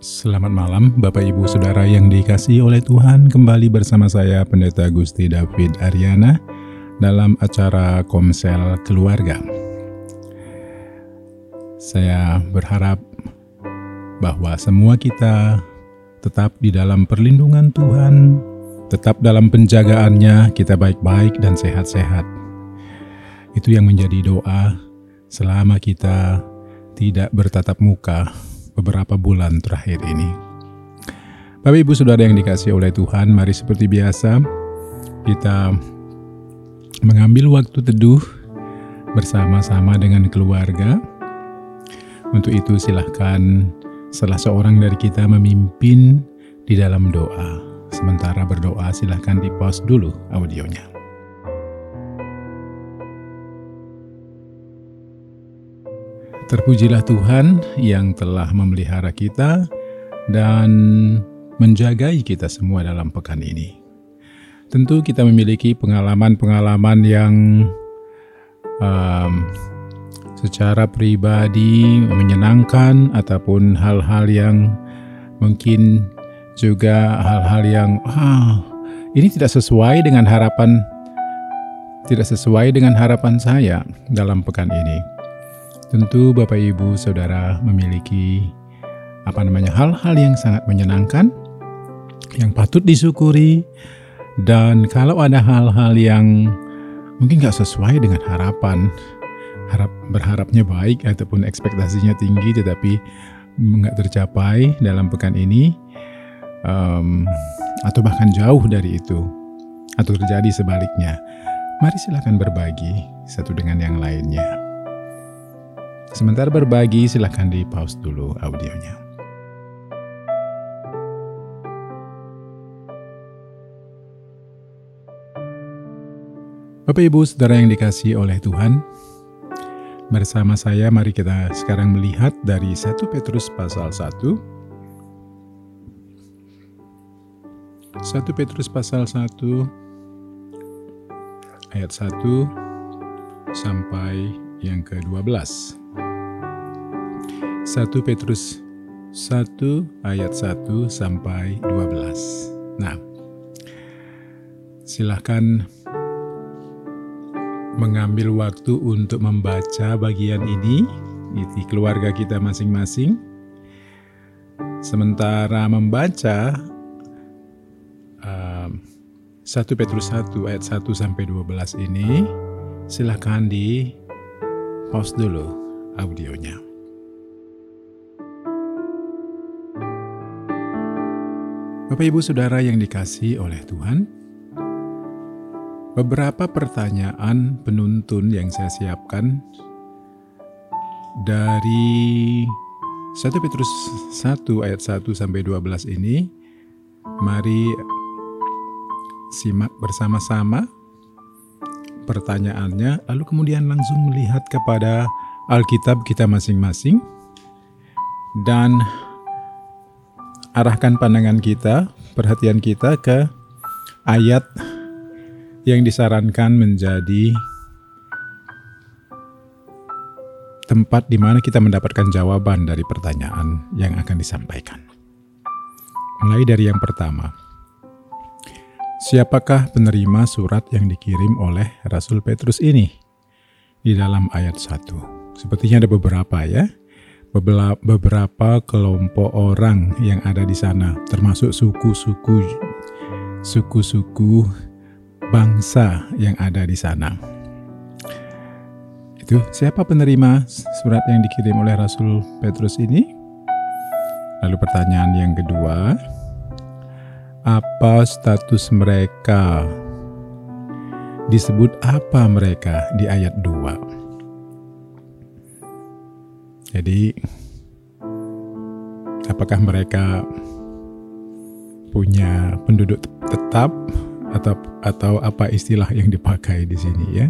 Selamat malam Bapak Ibu Saudara yang dikasih oleh Tuhan. Kembali bersama saya Pendeta Gusti David Ariana Dalam acara Komsel Keluarga. Saya berharap bahwa semua kita tetap di dalam perlindungan Tuhan Tetap dalam penjagaannya kita baik-baik dan sehat-sehat. Itu yang menjadi doa selama kita tidak bertatap muka beberapa bulan terakhir ini. Bapak Ibu Saudara yang dikasih oleh Tuhan, mari seperti biasa kita mengambil waktu teduh bersama-sama dengan keluarga. Untuk itu silahkan salah seorang dari kita memimpin di dalam doa. Sementara berdoa silahkan di pause dulu audionya. Terpujilah Tuhan yang telah memelihara kita dan menjagai kita semua dalam pekan ini. Tentu kita memiliki pengalaman-pengalaman yang um, secara pribadi menyenangkan ataupun hal-hal yang mungkin juga hal-hal yang ah ini tidak sesuai dengan harapan tidak sesuai dengan harapan saya dalam pekan ini. Tentu Bapak Ibu Saudara memiliki apa namanya hal-hal yang sangat menyenangkan yang patut disyukuri. Dan kalau ada hal-hal yang mungkin nggak sesuai dengan harapan harap berharapnya baik ataupun ekspektasinya tinggi tetapi nggak tercapai dalam pekan ini um, atau bahkan jauh dari itu atau terjadi sebaliknya mari silakan berbagi satu dengan yang lainnya Sementara berbagi, silahkan di pause dulu audionya. Bapak Ibu Saudara yang dikasih oleh Tuhan, bersama saya mari kita sekarang melihat dari 1 Petrus pasal 1 1 Petrus pasal 1 ayat 1 sampai yang ke-12. 1 Petrus 1 ayat 1 sampai 12. Nah, silahkan mengambil waktu untuk membaca bagian ini di keluarga kita masing-masing. Sementara membaca um, 1 Petrus 1 ayat 1 sampai 12 ini, silahkan di pause dulu audionya. Bapak, ibu, saudara yang dikasih oleh Tuhan, beberapa pertanyaan penuntun yang saya siapkan dari 1 Petrus 1 ayat 1 sampai 12 ini, mari simak bersama-sama pertanyaannya, lalu kemudian langsung melihat kepada Alkitab kita masing-masing. Dan arahkan pandangan kita, perhatian kita ke ayat yang disarankan menjadi tempat di mana kita mendapatkan jawaban dari pertanyaan yang akan disampaikan. Mulai dari yang pertama. Siapakah penerima surat yang dikirim oleh Rasul Petrus ini? Di dalam ayat 1. Sepertinya ada beberapa ya beberapa kelompok orang yang ada di sana, termasuk suku-suku suku-suku bangsa yang ada di sana. Itu siapa penerima surat yang dikirim oleh Rasul Petrus ini? Lalu pertanyaan yang kedua, apa status mereka? Disebut apa mereka di ayat 2? Jadi apakah mereka punya penduduk tetap atau atau apa istilah yang dipakai di sini ya?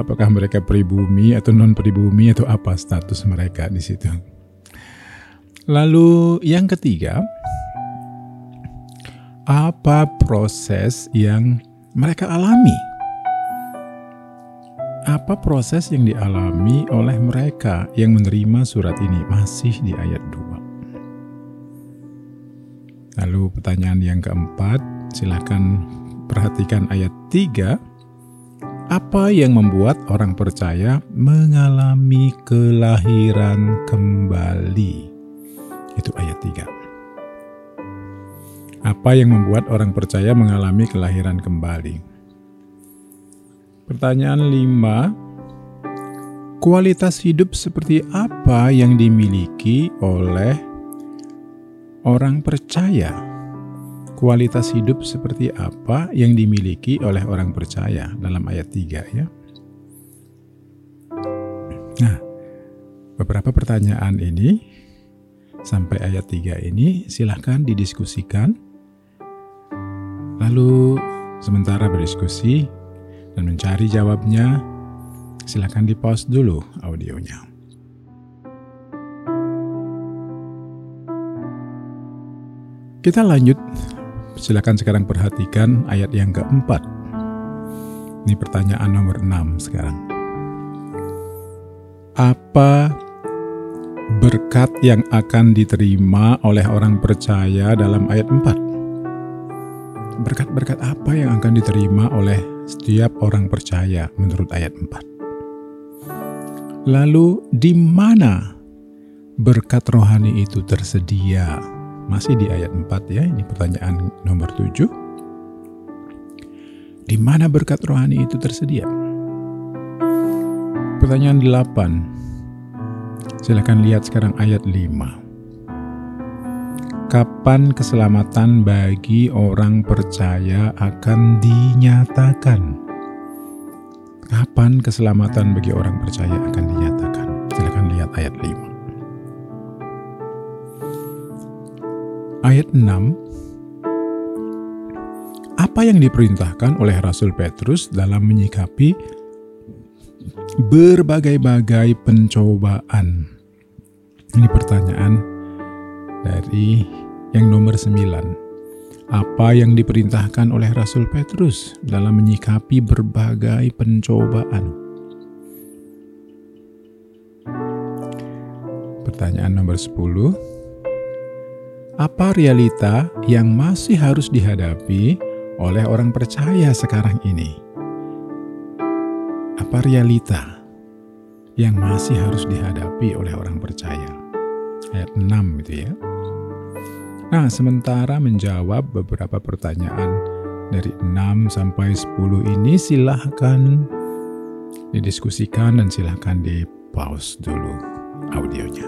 Apakah mereka pribumi atau non pribumi atau apa status mereka di situ? Lalu yang ketiga, apa proses yang mereka alami apa proses yang dialami oleh mereka yang menerima surat ini? Masih di ayat 2. Lalu pertanyaan yang keempat, silahkan perhatikan ayat 3. Apa yang membuat orang percaya mengalami kelahiran kembali? Itu ayat 3. Apa yang membuat orang percaya mengalami kelahiran kembali? Pertanyaan 5. Kualitas hidup seperti apa yang dimiliki oleh orang percaya? Kualitas hidup seperti apa yang dimiliki oleh orang percaya dalam ayat 3 ya. Nah, beberapa pertanyaan ini sampai ayat 3 ini silahkan didiskusikan. Lalu sementara berdiskusi dan mencari jawabnya, silahkan di pause dulu audionya. Kita lanjut, silakan sekarang perhatikan ayat yang keempat. Ini pertanyaan nomor 6 sekarang. Apa berkat yang akan diterima oleh orang percaya dalam ayat 4. Berkat-berkat apa yang akan diterima oleh setiap orang percaya menurut ayat 4? Lalu di mana berkat rohani itu tersedia? Masih di ayat 4 ya, ini pertanyaan nomor 7. Di mana berkat rohani itu tersedia? Pertanyaan 8 Silahkan lihat sekarang ayat 5. Kapan keselamatan bagi orang percaya akan dinyatakan? Kapan keselamatan bagi orang percaya akan dinyatakan? Silahkan lihat ayat 5. Ayat 6 Apa yang diperintahkan oleh Rasul Petrus dalam menyikapi berbagai-bagai pencobaan ini pertanyaan dari yang nomor 9. Apa yang diperintahkan oleh Rasul Petrus dalam menyikapi berbagai pencobaan? Pertanyaan nomor 10. Apa realita yang masih harus dihadapi oleh orang percaya sekarang ini? Apa realita yang masih harus dihadapi oleh orang percaya? ayat 6 gitu ya. Nah, sementara menjawab beberapa pertanyaan dari 6 sampai 10 ini silahkan didiskusikan dan silahkan di pause dulu audionya.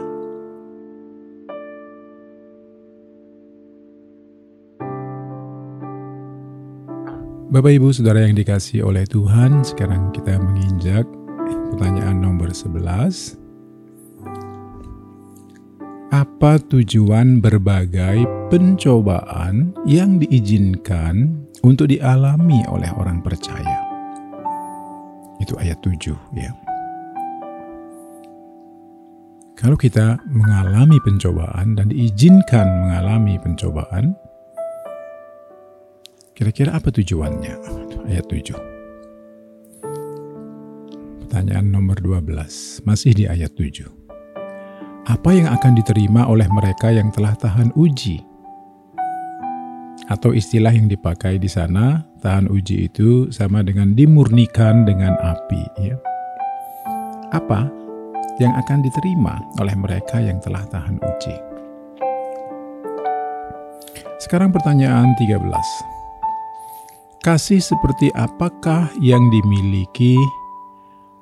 Bapak Ibu Saudara yang dikasih oleh Tuhan, sekarang kita menginjak pertanyaan nomor 11 apa tujuan berbagai pencobaan yang diizinkan untuk dialami oleh orang percaya? Itu ayat 7 ya. Kalau kita mengalami pencobaan dan diizinkan mengalami pencobaan, kira-kira apa tujuannya? Ayat 7. Pertanyaan nomor 12, masih di ayat 7 apa yang akan diterima oleh mereka yang telah tahan uji? Atau istilah yang dipakai di sana, tahan uji itu sama dengan dimurnikan dengan api. Ya. Apa yang akan diterima oleh mereka yang telah tahan uji? Sekarang pertanyaan 13. Kasih seperti apakah yang dimiliki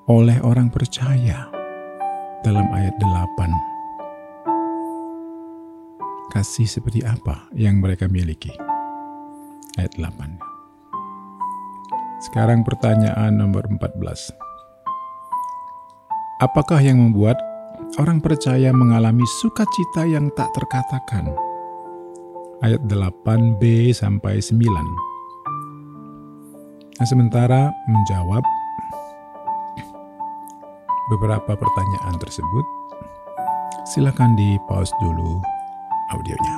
oleh orang percaya dalam ayat 8? Kasih seperti apa yang mereka miliki? Ayat 8. Sekarang pertanyaan nomor 14. Apakah yang membuat orang percaya mengalami sukacita yang tak terkatakan? Ayat 8b sampai 9. Nah, sementara menjawab beberapa pertanyaan tersebut, silakan di pause dulu audionya.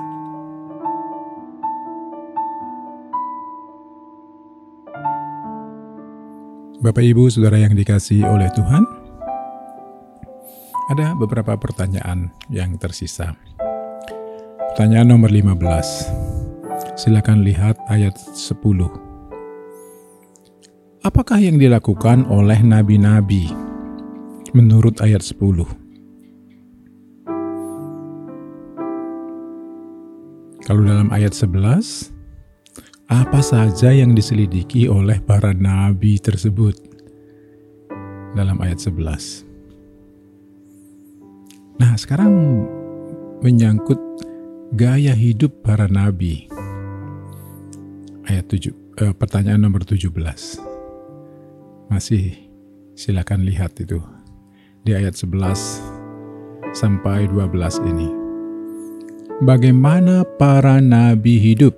Bapak Ibu Saudara yang dikasih oleh Tuhan, ada beberapa pertanyaan yang tersisa. Pertanyaan nomor 15. Silakan lihat ayat 10. Apakah yang dilakukan oleh nabi-nabi menurut ayat 10? Kalau dalam ayat 11, apa saja yang diselidiki oleh para nabi tersebut? Dalam ayat 11. Nah, sekarang menyangkut Gaya hidup para nabi. Ayat 7, eh, pertanyaan nomor 17. Masih silakan lihat itu di ayat 11 sampai 12 ini. Bagaimana para nabi hidup?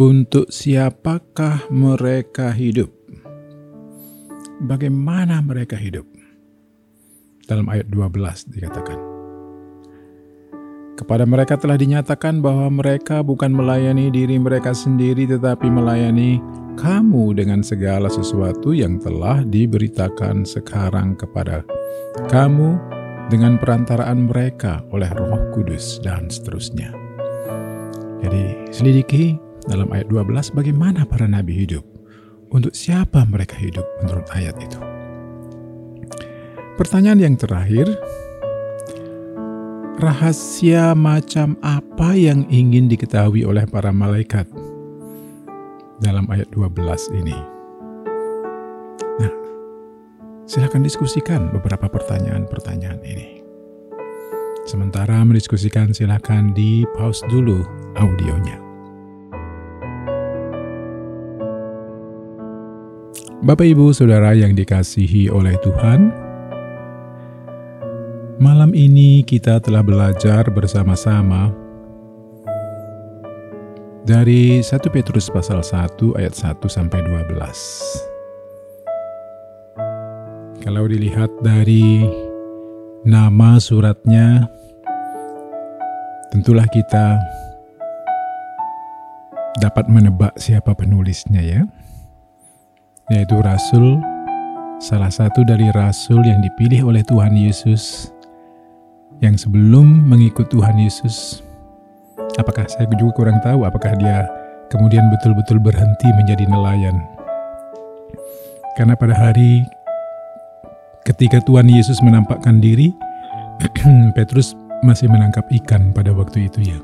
Untuk siapakah mereka hidup? Bagaimana mereka hidup? Dalam ayat 12 dikatakan. Kepada mereka telah dinyatakan bahwa mereka bukan melayani diri mereka sendiri, tetapi melayani kamu dengan segala sesuatu yang telah diberitakan sekarang kepada kamu dengan perantaraan mereka oleh Roh Kudus, dan seterusnya. Jadi, selidiki dalam ayat 12 bagaimana para nabi hidup. Untuk siapa mereka hidup menurut ayat itu. Pertanyaan yang terakhir, rahasia macam apa yang ingin diketahui oleh para malaikat dalam ayat 12 ini. Silakan diskusikan beberapa pertanyaan-pertanyaan ini. Sementara mendiskusikan silakan di pause dulu audionya. Bapak Ibu Saudara yang dikasihi oleh Tuhan, Malam ini kita telah belajar bersama-sama dari 1 Petrus pasal 1 ayat 1 sampai 12. Kalau dilihat dari nama suratnya tentulah kita dapat menebak siapa penulisnya ya. Yaitu rasul salah satu dari rasul yang dipilih oleh Tuhan Yesus yang sebelum mengikut Tuhan Yesus, apakah saya juga kurang tahu apakah dia kemudian betul-betul berhenti menjadi nelayan. Karena pada hari ketika Tuhan Yesus menampakkan diri, Petrus masih menangkap ikan pada waktu itu ya.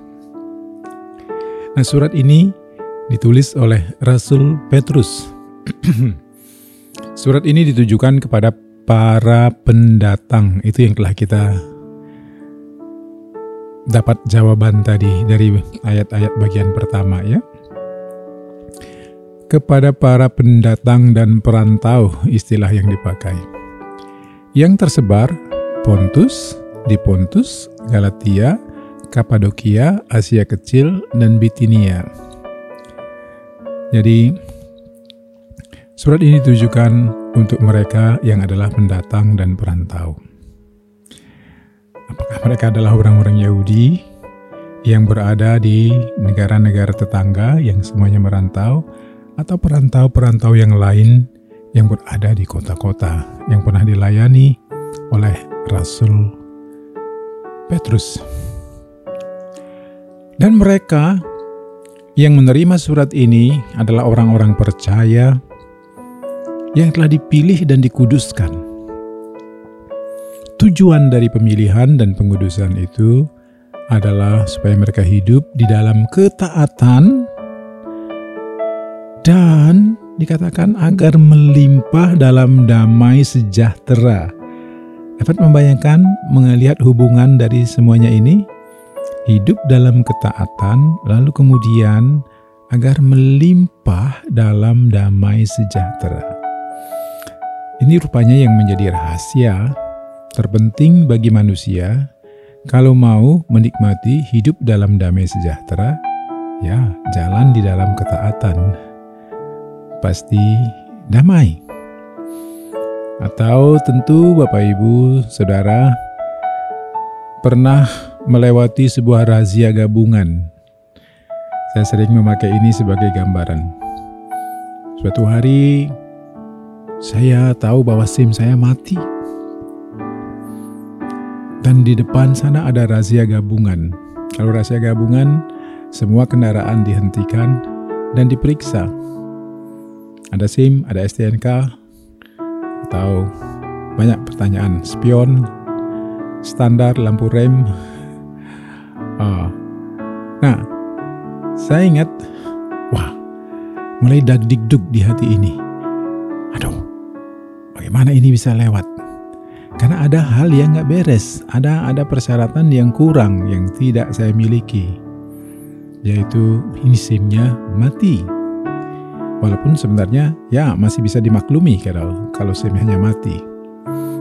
Nah surat ini ditulis oleh Rasul Petrus. surat ini ditujukan kepada para pendatang, itu yang telah kita dapat jawaban tadi dari ayat-ayat bagian pertama ya. Kepada para pendatang dan perantau istilah yang dipakai. Yang tersebar Pontus, di Pontus, Galatia, Kapadokia, Asia Kecil, dan Bitinia. Jadi, surat ini ditujukan untuk mereka yang adalah pendatang dan perantau. Apakah mereka adalah orang-orang Yahudi yang berada di negara-negara tetangga yang semuanya merantau, atau perantau-perantau yang lain yang berada di kota-kota yang pernah dilayani oleh Rasul Petrus. Dan mereka yang menerima surat ini adalah orang-orang percaya yang telah dipilih dan dikuduskan Tujuan dari pemilihan dan pengudusan itu adalah supaya mereka hidup di dalam ketaatan dan dikatakan agar melimpah dalam damai sejahtera. Dapat membayangkan melihat hubungan dari semuanya ini? Hidup dalam ketaatan, lalu kemudian agar melimpah dalam damai sejahtera. Ini rupanya yang menjadi rahasia terpenting bagi manusia kalau mau menikmati hidup dalam damai sejahtera, ya jalan di dalam ketaatan. Pasti damai. Atau tentu Bapak Ibu, Saudara pernah melewati sebuah razia gabungan. Saya sering memakai ini sebagai gambaran. Suatu hari saya tahu bahwa SIM saya mati dan di depan sana ada razia gabungan. Kalau rahasia gabungan, semua kendaraan dihentikan dan diperiksa. Ada SIM, ada STNK, atau banyak pertanyaan. Spion, standar, lampu rem. Oh. Nah, saya ingat, wah, mulai dagdikduk di hati ini. Aduh, bagaimana ini bisa lewat? Karena ada hal yang nggak beres, ada ada persyaratan yang kurang yang tidak saya miliki yaitu ini SIM-nya mati. Walaupun sebenarnya ya masih bisa dimaklumi kalau kalau hanya mati.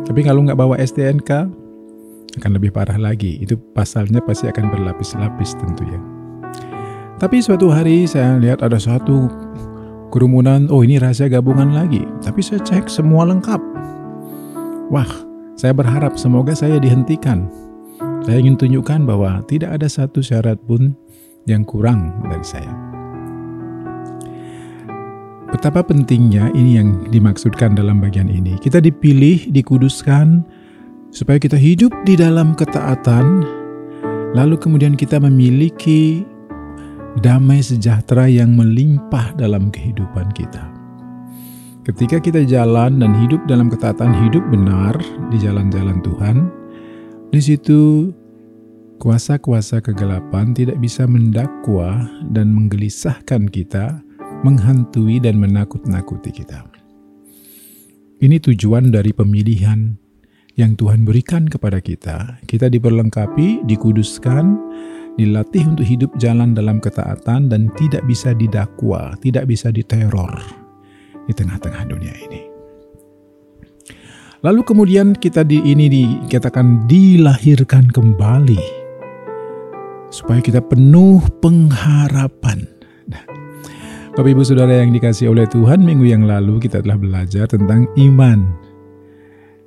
Tapi kalau nggak bawa STNK akan lebih parah lagi. Itu pasalnya pasti akan berlapis-lapis tentu ya. Tapi suatu hari saya lihat ada satu kerumunan, oh ini rahasia gabungan lagi. Tapi saya cek semua lengkap. Wah, saya berharap semoga saya dihentikan. Saya ingin tunjukkan bahwa tidak ada satu syarat pun yang kurang dari saya. Betapa pentingnya ini yang dimaksudkan dalam bagian ini. Kita dipilih, dikuduskan, supaya kita hidup di dalam ketaatan, lalu kemudian kita memiliki damai sejahtera yang melimpah dalam kehidupan kita. Ketika kita jalan dan hidup dalam ketaatan hidup benar di jalan-jalan Tuhan, di situ Kuasa-kuasa kegelapan tidak bisa mendakwa dan menggelisahkan kita, menghantui dan menakut-nakuti kita. Ini tujuan dari pemilihan yang Tuhan berikan kepada kita. Kita diperlengkapi, dikuduskan, dilatih untuk hidup jalan dalam ketaatan dan tidak bisa didakwa, tidak bisa diteror di tengah-tengah dunia ini. Lalu kemudian kita di ini dikatakan dilahirkan kembali supaya kita penuh pengharapan. Nah, Bapak Ibu Saudara yang dikasih oleh Tuhan, minggu yang lalu kita telah belajar tentang iman.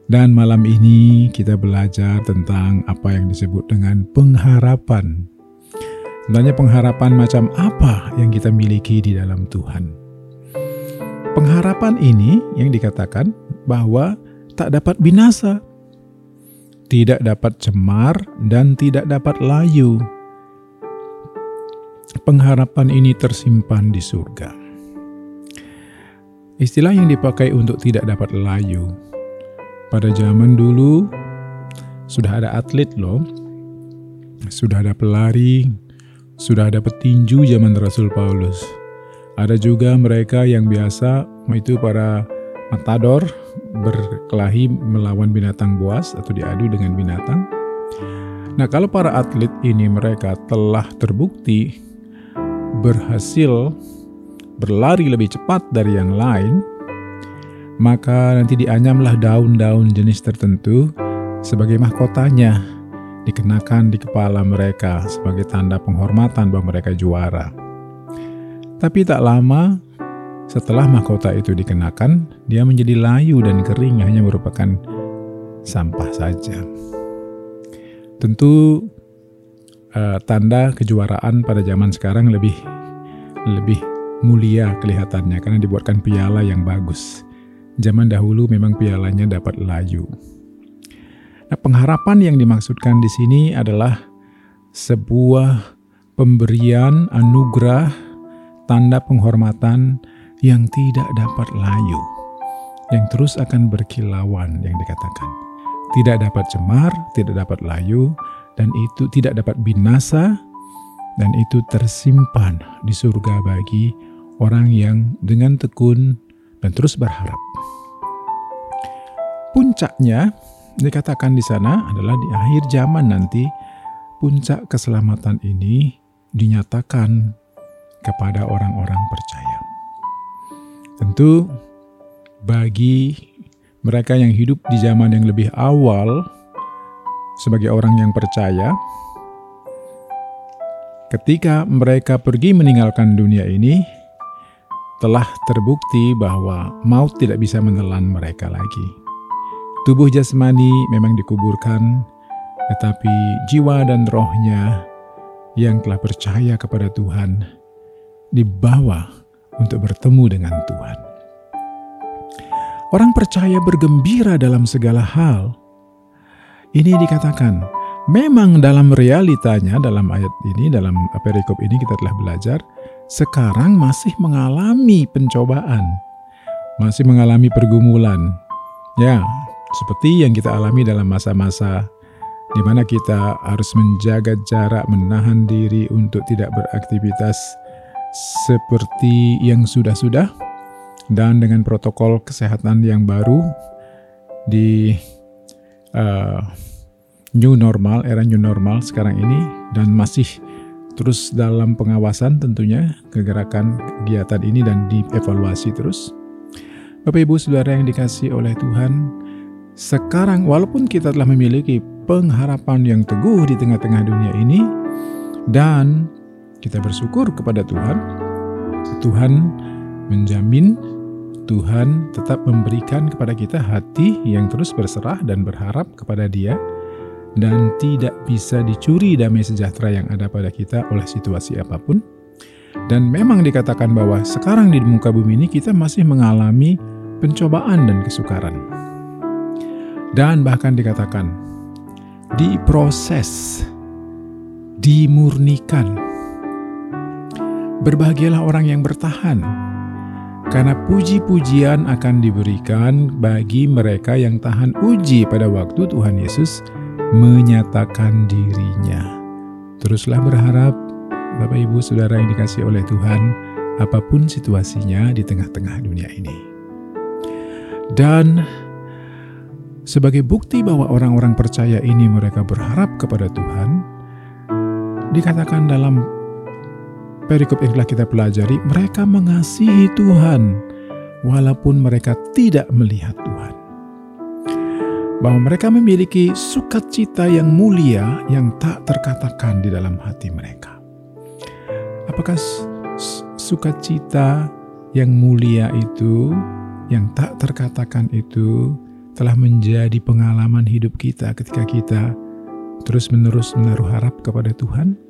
Dan malam ini kita belajar tentang apa yang disebut dengan pengharapan. Sebenarnya pengharapan macam apa yang kita miliki di dalam Tuhan. Pengharapan ini yang dikatakan bahwa tak dapat binasa, tidak dapat cemar, dan tidak dapat layu pengharapan ini tersimpan di surga. Istilah yang dipakai untuk tidak dapat layu. Pada zaman dulu sudah ada atlet loh. Sudah ada pelari, sudah ada petinju zaman Rasul Paulus. Ada juga mereka yang biasa itu para matador berkelahi melawan binatang buas atau diadu dengan binatang. Nah, kalau para atlet ini mereka telah terbukti berhasil berlari lebih cepat dari yang lain, maka nanti dianyamlah daun-daun jenis tertentu sebagai mahkotanya dikenakan di kepala mereka sebagai tanda penghormatan bahwa mereka juara. Tapi tak lama setelah mahkota itu dikenakan, dia menjadi layu dan kering hanya merupakan sampah saja. Tentu uh, tanda kejuaraan pada zaman sekarang lebih lebih mulia kelihatannya karena dibuatkan piala yang bagus. Zaman dahulu memang pialanya dapat layu. Nah, pengharapan yang dimaksudkan di sini adalah sebuah pemberian anugerah tanda penghormatan yang tidak dapat layu, yang terus akan berkilauan yang dikatakan. Tidak dapat cemar, tidak dapat layu, dan itu tidak dapat binasa dan itu tersimpan di surga bagi orang yang dengan tekun dan terus berharap. Puncaknya dikatakan di sana adalah di akhir zaman nanti puncak keselamatan ini dinyatakan kepada orang-orang percaya. Tentu bagi mereka yang hidup di zaman yang lebih awal sebagai orang yang percaya, ketika mereka pergi meninggalkan dunia ini, telah terbukti bahwa maut tidak bisa menelan mereka lagi. Tubuh jasmani memang dikuburkan, tetapi jiwa dan rohnya yang telah percaya kepada Tuhan dibawa untuk bertemu dengan Tuhan. Orang percaya bergembira dalam segala hal, ini dikatakan memang dalam realitanya dalam ayat ini dalam perikop ini kita telah belajar sekarang masih mengalami pencobaan, masih mengalami pergumulan. Ya, seperti yang kita alami dalam masa-masa di mana kita harus menjaga jarak, menahan diri untuk tidak beraktivitas seperti yang sudah-sudah dan dengan protokol kesehatan yang baru di uh, new normal, era new normal sekarang ini dan masih terus dalam pengawasan tentunya kegerakan kegiatan ini dan dievaluasi terus. Bapak Ibu Saudara yang dikasih oleh Tuhan, sekarang walaupun kita telah memiliki pengharapan yang teguh di tengah-tengah dunia ini dan kita bersyukur kepada Tuhan, Tuhan menjamin Tuhan tetap memberikan kepada kita hati yang terus berserah dan berharap kepada Dia dan tidak bisa dicuri damai sejahtera yang ada pada kita oleh situasi apa pun. Dan memang dikatakan bahwa sekarang di muka bumi ini kita masih mengalami pencobaan dan kesukaran. Dan bahkan dikatakan diproses, dimurnikan. Berbahagialah orang yang bertahan, karena puji-pujian akan diberikan bagi mereka yang tahan uji pada waktu Tuhan Yesus menyatakan dirinya. Teruslah berharap, Bapak Ibu Saudara yang dikasih oleh Tuhan, apa pun situasinya di tengah-tengah dunia ini. Dan sebagai bukti bahwa orang-orang percaya ini mereka berharap kepada Tuhan, dikatakan dalam perikop yang kita pelajari, mereka mengasihi Tuhan walaupun mereka tidak melihat Tuhan. Bahwa mereka memiliki sukacita yang mulia yang tak terkatakan di dalam hati mereka. Apakah sukacita yang mulia itu, yang tak terkatakan itu, telah menjadi pengalaman hidup kita ketika kita terus-menerus menaruh harap kepada Tuhan?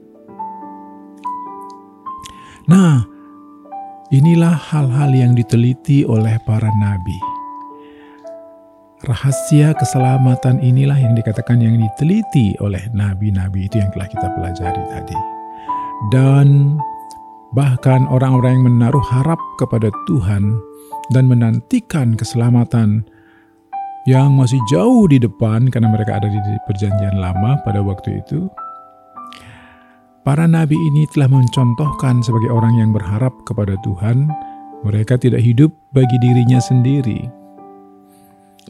Nah, inilah hal-hal yang diteliti oleh para nabi. Rahasia keselamatan inilah yang dikatakan yang diteliti oleh nabi-nabi itu yang telah kita pelajari tadi. Dan bahkan orang-orang yang menaruh harap kepada Tuhan dan menantikan keselamatan yang masih jauh di depan karena mereka ada di perjanjian lama pada waktu itu. Para nabi ini telah mencontohkan sebagai orang yang berharap kepada Tuhan, mereka tidak hidup bagi dirinya sendiri.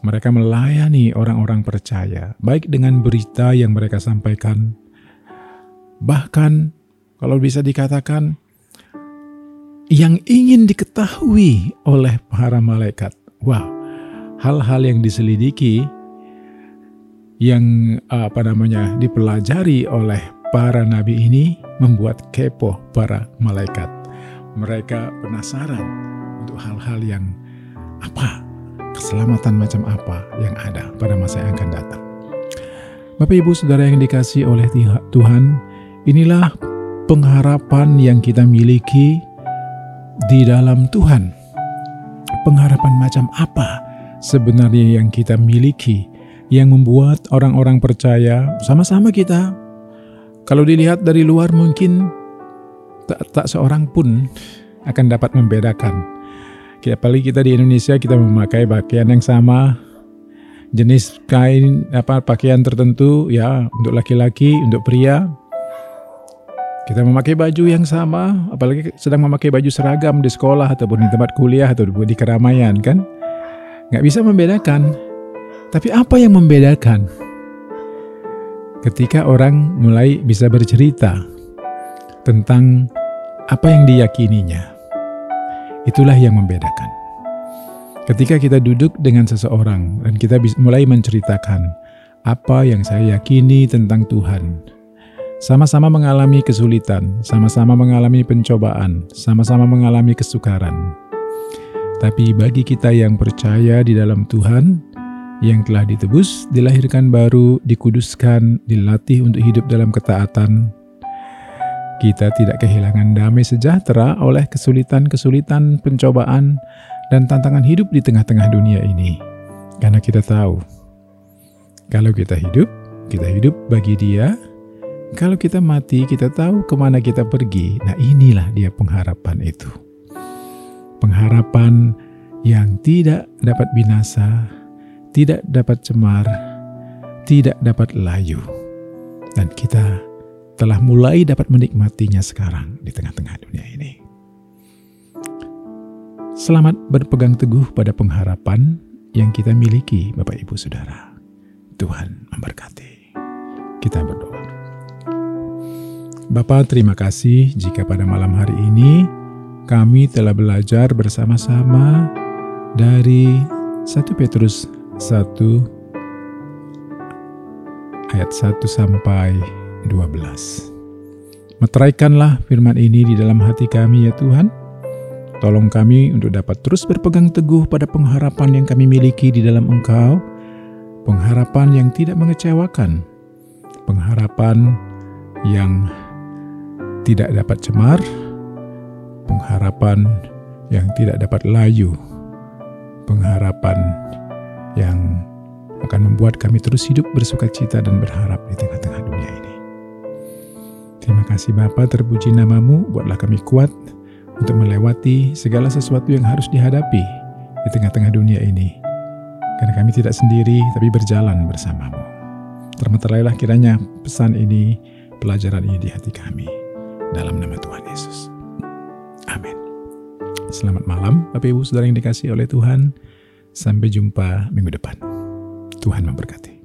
Mereka melayani orang-orang percaya, baik dengan berita yang mereka sampaikan, bahkan kalau bisa dikatakan yang ingin diketahui oleh para malaikat. Wow, hal-hal yang diselidiki yang apa namanya dipelajari oleh para nabi ini membuat kepo para malaikat. Mereka penasaran untuk hal-hal yang apa, keselamatan macam apa yang ada pada masa yang akan datang. Bapak Ibu Saudara yang dikasih oleh Tuhan, inilah pengharapan yang kita miliki di dalam Tuhan. Pengharapan macam apa sebenarnya yang kita miliki yang membuat orang-orang percaya sama-sama kita kalau dilihat dari luar mungkin tak, tak seorang pun akan dapat membedakan. Apalagi kita di Indonesia kita memakai pakaian yang sama, jenis kain apa pakaian tertentu ya untuk laki-laki, untuk pria. Kita memakai baju yang sama, apalagi sedang memakai baju seragam di sekolah ataupun di tempat kuliah atau di keramaian kan nggak bisa membedakan. Tapi apa yang membedakan? Ketika orang mulai bisa bercerita tentang apa yang diyakininya, itulah yang membedakan. Ketika kita duduk dengan seseorang dan kita mulai menceritakan apa yang saya yakini tentang Tuhan, sama-sama mengalami kesulitan, sama-sama mengalami pencobaan, sama-sama mengalami kesukaran tapi bagi kita yang percaya di dalam Tuhan, yang telah ditebus, dilahirkan baru, dikuduskan, dilatih untuk hidup dalam ketaatan, kita tidak kehilangan damai sejahtera oleh kesulitan-kesulitan, pencobaan, dan tantangan hidup di tengah-tengah dunia ini. Karena kita tahu, kalau kita hidup, kita hidup bagi Dia. Kalau kita mati, kita tahu ke mana kita pergi. Nah, inilah dia pengharapan itu. Pengharapan yang tidak dapat binasa, tidak dapat cemar, tidak dapat layu. Dan kita telah mulai dapat menikmatinya sekarang di tengah-tengah dunia ini. Selamat berpegang teguh pada pengharapan yang kita miliki, Bapak Ibu Saudara. Tuhan memberkati. Kita berdoa. Bapak, terima kasih jika pada malam hari ini kami telah belajar bersama-sama dari 1 Petrus 1 ayat 1 sampai 12. Meteraikanlah firman ini di dalam hati kami ya Tuhan. Tolong kami untuk dapat terus berpegang teguh pada pengharapan yang kami miliki di dalam Engkau, pengharapan yang tidak mengecewakan, pengharapan yang tidak dapat cemar, pengharapan yang tidak dapat layu, pengharapan yang akan membuat kami terus hidup bersuka cita dan berharap di tengah-tengah dunia ini. Terima kasih Bapa, terpuji namamu, buatlah kami kuat untuk melewati segala sesuatu yang harus dihadapi di tengah-tengah dunia ini. Karena kami tidak sendiri, tapi berjalan bersamamu. Termeterailah kiranya pesan ini, pelajaran ini di hati kami. Dalam nama Tuhan Yesus. Amin. Selamat malam Bapak Ibu Saudara yang dikasih oleh Tuhan. Sampai jumpa minggu depan. Tuhan memberkati.